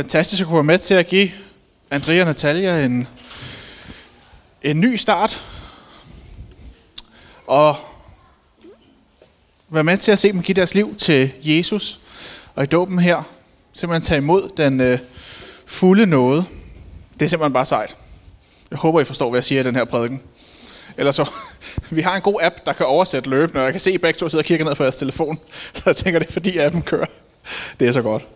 fantastisk at kunne være med til at give Andrea og Natalia en, en ny start. Og være med til at se dem give deres liv til Jesus. Og i dåben her, simpelthen tage imod den øh, fulde nåde. Det er simpelthen bare sejt. Jeg håber, I forstår, hvad jeg siger i den her prædiken. Ellers så, vi har en god app, der kan oversætte løbende, og jeg kan se, at I begge to sidder og kigger ned på jeres telefon. Så jeg tænker, det er fordi appen kører. Det er så godt.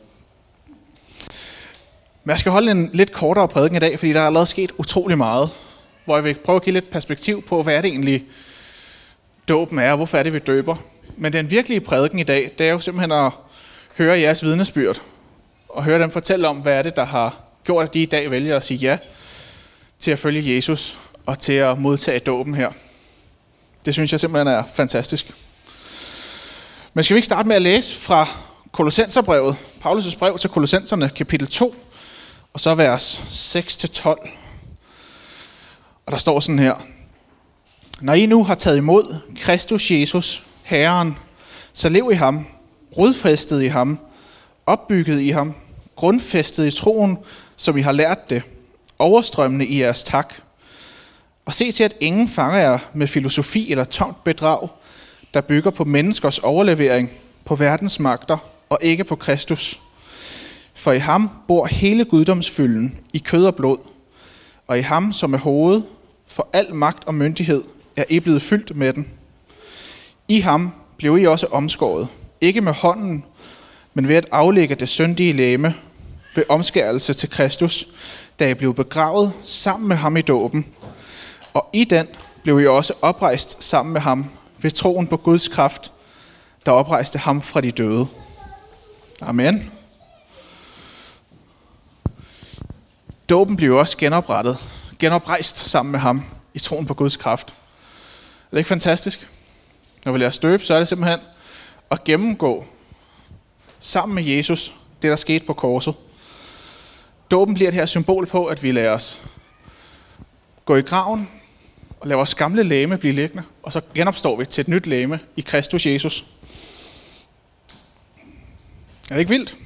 Men jeg skal holde en lidt kortere prædiken i dag, fordi der er allerede sket utrolig meget. Hvor jeg vil prøve at give lidt perspektiv på, hvad er det egentlig dåben er, og hvorfor er det, vi døber. Men den virkelige prædiken i dag, det er jo simpelthen at høre jeres vidnesbyrd. Og høre dem fortælle om, hvad er det, der har gjort, at de i dag vælger at sige ja til at følge Jesus og til at modtage dåben her. Det synes jeg simpelthen er fantastisk. Men skal vi ikke starte med at læse fra Kolossenserbrevet, Paulus' brev til Kolossenserne, kapitel 2, og så vers 6-12. Og der står sådan her. Når I nu har taget imod Kristus Jesus, Herren, så lev i ham, rodfæstet i ham, opbygget i ham, grundfæstet i troen, som I har lært det, overstrømmende i jeres tak. Og se til, at ingen fanger jer med filosofi eller tomt bedrag, der bygger på menneskers overlevering, på verdens magter og ikke på Kristus. For i ham bor hele guddomsfylden i kød og blod, og i ham, som er hoved for al magt og myndighed, er I blevet fyldt med den. I ham blev I også omskåret, ikke med hånden, men ved at aflægge det syndige læme ved omskærelse til Kristus, da I blev begravet sammen med ham i dåben. Og i den blev I også oprejst sammen med ham ved troen på Guds kraft, der oprejste ham fra de døde. Amen. Dåben blev også genoprettet, genoprejst sammen med ham i troen på Guds kraft. Er det ikke fantastisk? Når vi lærer støbe, så er det simpelthen at gennemgå sammen med Jesus det, der skete på korset. Dåben bliver det her symbol på, at vi lader os gå i graven og lade vores gamle læme blive liggende, og så genopstår vi til et nyt læme i Kristus Jesus. Er det ikke vildt?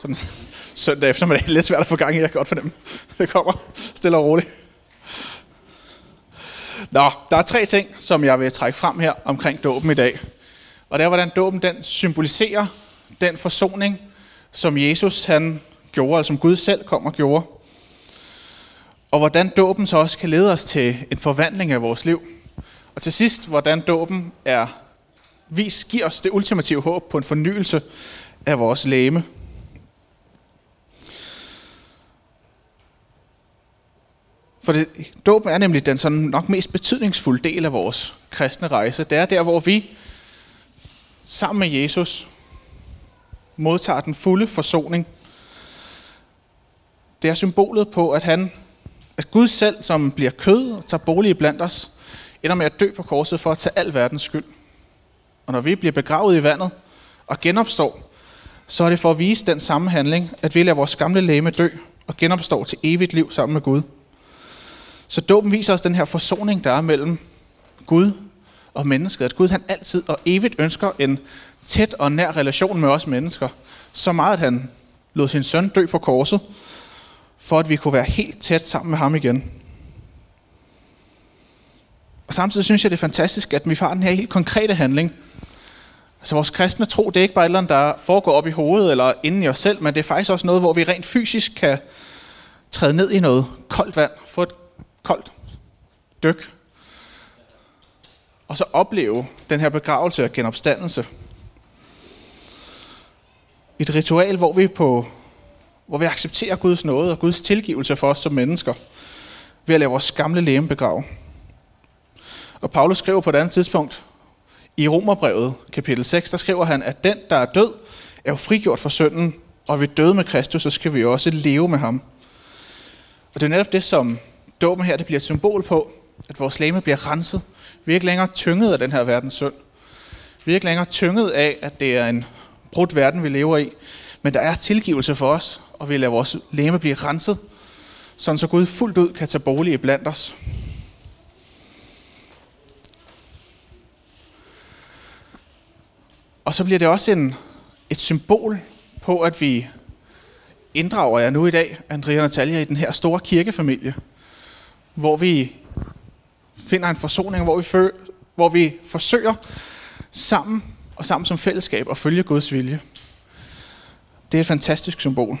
Sådan søndag eftermiddag. Lidt svært at få gang i, jeg kan godt fornemme. Det kommer stille og roligt. Nå, der er tre ting, som jeg vil trække frem her omkring dåben i dag. Og det er, hvordan dåben den symboliserer den forsoning, som Jesus han gjorde, eller som Gud selv kom og gjorde. Og hvordan dåben så også kan lede os til en forvandling af vores liv. Og til sidst, hvordan dåben er, vis, giver os det ultimative håb på en fornyelse af vores læme. For det, dåben er nemlig den sådan nok mest betydningsfulde del af vores kristne rejse. Det er der, hvor vi sammen med Jesus modtager den fulde forsoning. Det er symbolet på, at han, at Gud selv, som bliver kød og tager bolig blandt os, ender med at dø på korset for at tage al verdens skyld. Og når vi bliver begravet i vandet og genopstår, så er det for at vise den samme handling, at vi lader vores gamle læme dø og genopstår til evigt liv sammen med Gud. Så dåben viser os den her forsoning, der er mellem Gud og mennesket. At Gud han altid og evigt ønsker en tæt og nær relation med os mennesker. Så meget, at han lod sin søn dø på korset, for at vi kunne være helt tæt sammen med ham igen. Og samtidig synes jeg, det er fantastisk, at vi har den her helt konkrete handling. Altså vores kristne tro, det er ikke bare et eller andet, der foregår op i hovedet eller inden i os selv, men det er faktisk også noget, hvor vi rent fysisk kan træde ned i noget koldt vand, få et koldt dyk, og så opleve den her begravelse og genopstandelse. Et ritual, hvor vi, på, hvor vi accepterer Guds nåde og Guds tilgivelse for os som mennesker, ved at lade vores gamle læme begrave. Og Paulus skriver på et andet tidspunkt, i Romerbrevet kapitel 6, der skriver han, at den, der er død, er jo frigjort fra synden, og vi døde med Kristus, så skal vi også leve med ham. Og det er netop det, som dåben her det bliver et symbol på, at vores læme bliver renset. Vi er ikke længere tynget af den her verdens synd. Vi er ikke længere tynget af, at det er en brudt verden, vi lever i. Men der er tilgivelse for os, og vi lader vores læme blive renset, sådan så Gud fuldt ud kan tage bolig i blandt os. Og så bliver det også en, et symbol på, at vi inddrager jer nu i dag, Andrea og Natalia, i den her store kirkefamilie, hvor vi finder en forsoning, hvor vi, fø, hvor vi forsøger sammen og sammen som fællesskab at følge Guds vilje. Det er et fantastisk symbol.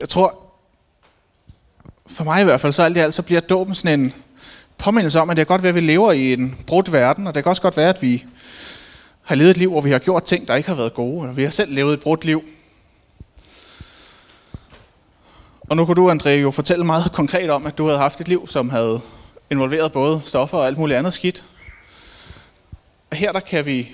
Jeg tror, for mig i hvert fald, så alt i alt, så bliver dåben sådan en påmindelse om, at det er godt være, at vi lever i en brudt verden, og det kan også godt være, at vi har levet et liv, hvor vi har gjort ting, der ikke har været gode, og vi har selv levet et brudt liv. Og nu kunne du, André, jo fortælle meget konkret om, at du havde haft et liv, som havde involveret både stoffer og alt muligt andet skidt. Og her der kan vi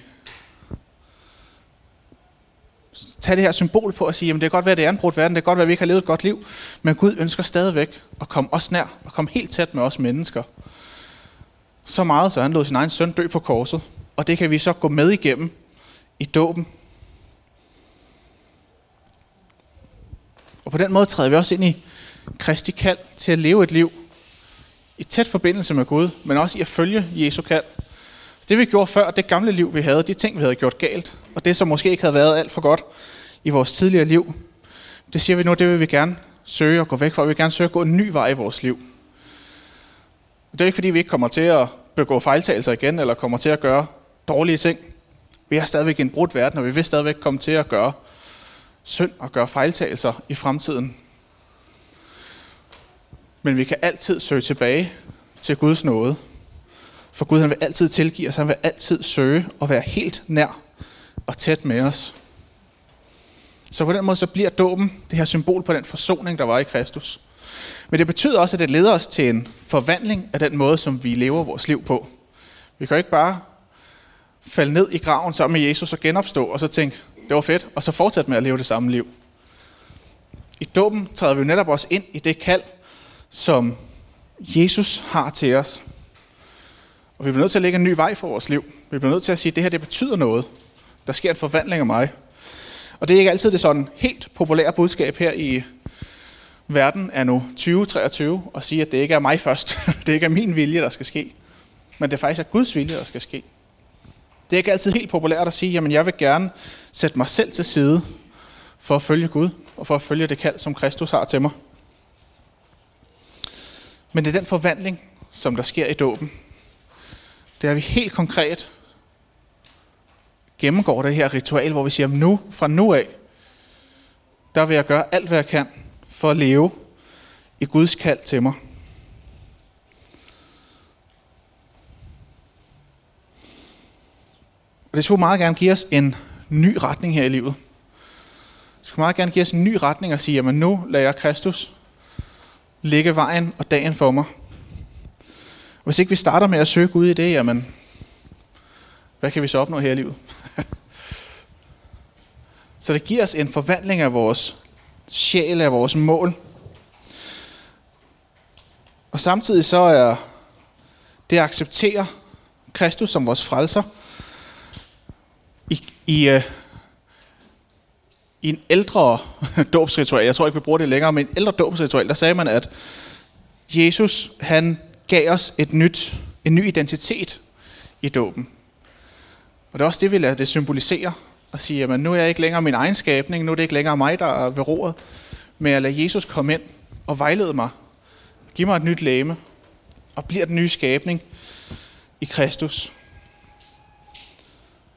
tage det her symbol på at sige, at det kan godt være, at det er en brudt verden, det kan godt være, at vi ikke har levet et godt liv, men Gud ønsker stadigvæk at komme os nær, og komme helt tæt med os mennesker. Så meget, så han lod sin egen søn dø på korset, og det kan vi så gå med igennem i dåben. Og på den måde træder vi også ind i Kristi kald til at leve et liv i tæt forbindelse med Gud, men også i at følge Jesu kald. Det vi gjorde før, det gamle liv vi havde, de ting vi havde gjort galt, og det som måske ikke havde været alt for godt i vores tidligere liv, det siger vi nu, det vil vi gerne søge at gå væk fra. Vi vil gerne søge at gå en ny vej i vores liv. Det er ikke fordi, vi ikke kommer til at begå fejltagelser igen, eller kommer til at gøre dårlige ting. Vi er stadigvæk i en brudt verden, og vi vil stadigvæk komme til at gøre synd og gøre fejltagelser i fremtiden. Men vi kan altid søge tilbage til Guds nåde. For Gud han vil altid tilgive os, han vil altid søge og være helt nær og tæt med os. Så på den måde så bliver dåben det her symbol på den forsoning, der var i Kristus. Men det betyder også, at det leder os til en forvandling af den måde, som vi lever vores liv på. Vi kan jo ikke bare falde ned i graven sammen med Jesus og genopstå, og så tænke, det var fedt, og så fortsætte med at leve det samme liv. I dåben træder vi netop også ind i det kald, som Jesus har til os. Og vi bliver nødt til at lægge en ny vej for vores liv. Vi bliver nødt til at sige, at det her det betyder noget. Der sker en forvandling af mig. Og det er ikke altid det sådan helt populære budskab her i verden er nu 2023 at sige, at det ikke er mig først. det ikke er min vilje, der skal ske. Men det er faktisk er Guds vilje, der skal ske. Det er ikke altid helt populært at sige, at jeg vil gerne sætte mig selv til side for at følge Gud og for at følge det kald, som Kristus har til mig. Men det er den forvandling, som der sker i dåben. Det er vi helt konkret gennemgår det her ritual, hvor vi siger, nu, fra nu af, der vil jeg gøre alt, hvad jeg kan for at leve i Guds kald til mig. Og det skulle meget gerne give os en ny retning her i livet. Det skulle meget gerne give os en ny retning og sige, at nu lader jeg Kristus lægge vejen og dagen for mig. Og hvis ikke vi starter med at søge Gud i det, jamen, hvad kan vi så opnå her i livet? så det giver os en forvandling af vores sjæl, af vores mål. Og samtidig så er det at acceptere Kristus som vores frelser, i, i, uh, i en ældre dåbsritual, jeg tror ikke, vi bruger det længere, men en ældre dåbsritual, der sagde man, at Jesus, han gav os et nyt, en ny identitet i dåben. Og det er også det, vi lader det symbolisere. Og sige, at nu er jeg ikke længere min egen skabning, nu er det ikke længere mig, der er ved roret, men jeg lader Jesus komme ind og vejlede mig. Giv mig et nyt læme, og bliver den nye skabning i Kristus.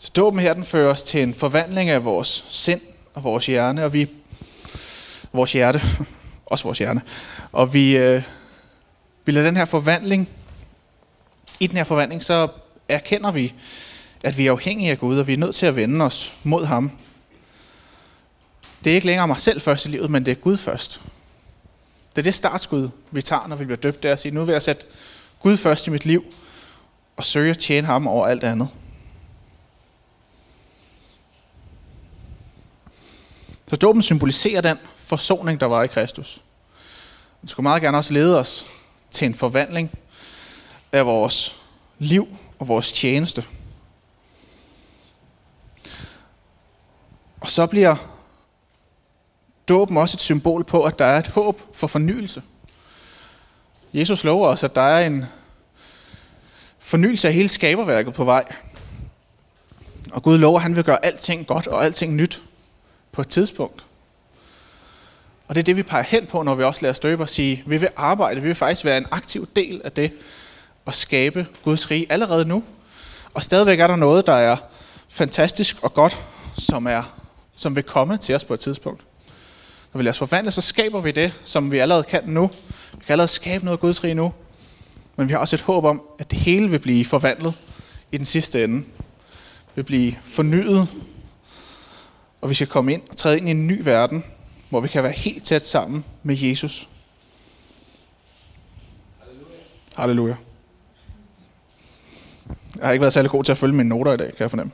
Så dåben her, den fører os til en forvandling af vores sind og vores hjerne, og vi, vores hjerte, også vores hjerne, og vi, øh, vi lader den her forvandling, i den her forvandling, så erkender vi, at vi er afhængige af Gud, og vi er nødt til at vende os mod ham. Det er ikke længere mig selv først i livet, men det er Gud først. Det er det startskud, vi tager, når vi bliver døbt, det er at sige, nu vil jeg sætte Gud først i mit liv, og søge at tjene ham over alt andet. Så dåben symboliserer den forsoning, der var i Kristus. Den skulle meget gerne også lede os til en forvandling af vores liv og vores tjeneste. Og så bliver dåben også et symbol på, at der er et håb for fornyelse. Jesus lover os, at der er en fornyelse af hele skaberværket på vej. Og Gud lover, at han vil gøre alting godt og alting nyt på et tidspunkt. Og det er det, vi peger hen på, når vi også lærer støbe og sige, vi vil arbejde, vi vil faktisk være en aktiv del af det, at skabe Guds rige allerede nu. Og stadigvæk er der noget, der er fantastisk og godt, som, er, som vil komme til os på et tidspunkt. Når vi lader os forvandle, så skaber vi det, som vi allerede kan nu. Vi kan allerede skabe noget Guds rige nu. Men vi har også et håb om, at det hele vil blive forvandlet i den sidste ende. Vil blive fornyet. Og vi skal komme ind og træde ind i en ny verden, hvor vi kan være helt tæt sammen med Jesus. Halleluja. Halleluja. Jeg har ikke været særlig god til at følge mine noter i dag, kan jeg fornemme.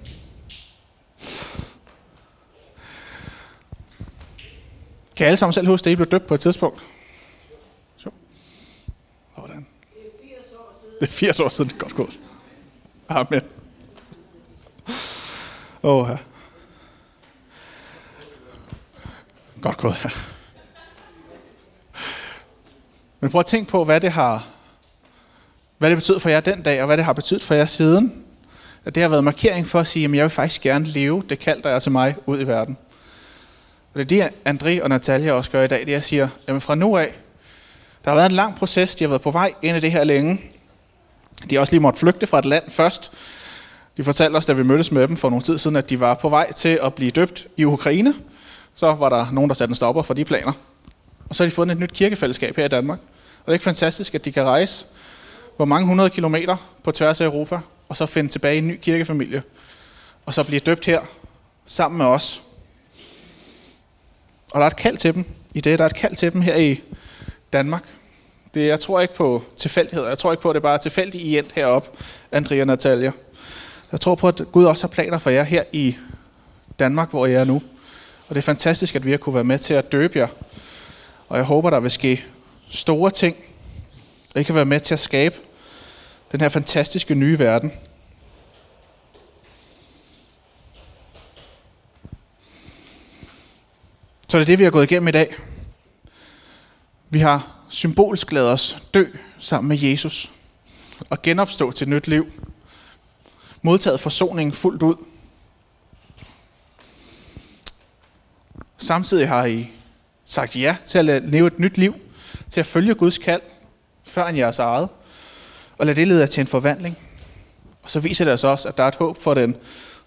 Kan alle sammen selv huske, at I blev døbt på et tidspunkt? Så. Hvordan? Det er 80 år siden. Det er 80 år siden. godt gået. Amen. Åh, oh, ja. Godt gået, her. Men prøv at tænke på, hvad det har hvad det betød for jer den dag, og hvad det har betydet for jer siden. At det har været markering for at sige, at jeg vil faktisk gerne leve det kald, der er til mig ud i verden. Og det er det, André og Natalia også gør i dag, det er, jeg siger, jamen fra nu af, der har været en lang proces, de har været på vej ind i det her længe. De har også lige måtte flygte fra et land først. De fortalte os, da vi mødtes med dem for nogle tid siden, at de var på vej til at blive døbt i Ukraine. Så var der nogen, der satte en stopper for de planer. Og så har de fundet et nyt kirkefællesskab her i Danmark. Og det er ikke fantastisk, at de kan rejse hvor mange hundrede kilometer på tværs af Europa, og så finde tilbage i en ny kirkefamilie, og så blive døbt her sammen med os. Og der er et kald til dem i det, der er et kald til dem her i Danmark. Det, jeg tror ikke på tilfældigheder. Jeg tror ikke på, at det bare er tilfældigt, I endt heroppe, Andrea og Natalia. Jeg tror på, at Gud også har planer for jer her i Danmark, hvor I er nu. Og det er fantastisk, at vi har kunne være med til at døbe jer. Og jeg håber, der vil ske store ting. Og I kan være med til at skabe den her fantastiske nye verden. Så det er det, vi har gået igennem i dag. Vi har symbolsk lavet os dø sammen med Jesus og genopstå til et nyt liv. Modtaget forsoningen fuldt ud. Samtidig har I sagt ja til at leve et nyt liv, til at følge Guds kald, før end jeres eget og lad det lede jer til en forvandling. Og så viser det os også, at der er et håb for den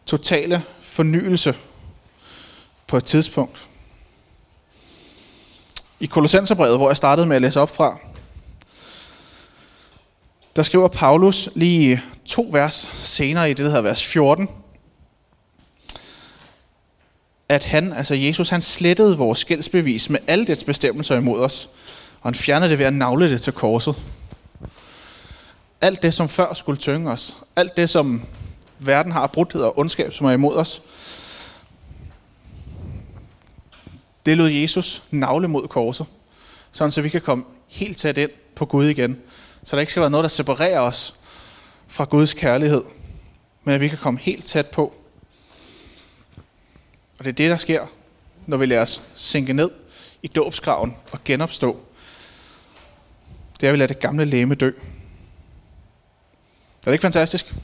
totale fornyelse på et tidspunkt. I Kolossenserbrevet, hvor jeg startede med at læse op fra, der skriver Paulus lige to vers senere i det, der hedder vers 14, at han, altså Jesus, han slettede vores skældsbevis med alle dets bestemmelser imod os, og han fjernede det ved at navle det til korset alt det, som før skulle tynge os, alt det, som verden har brudthed og ondskab, som er imod os, det lod Jesus navle mod korset, sådan så vi kan komme helt tæt ind på Gud igen. Så der ikke skal være noget, der separerer os fra Guds kærlighed, men at vi kan komme helt tæt på. Og det er det, der sker, når vi lader os sænke ned i dåbsgraven og genopstå. Det er, at vi lader det gamle læme dø. Er det ikke fantastisk?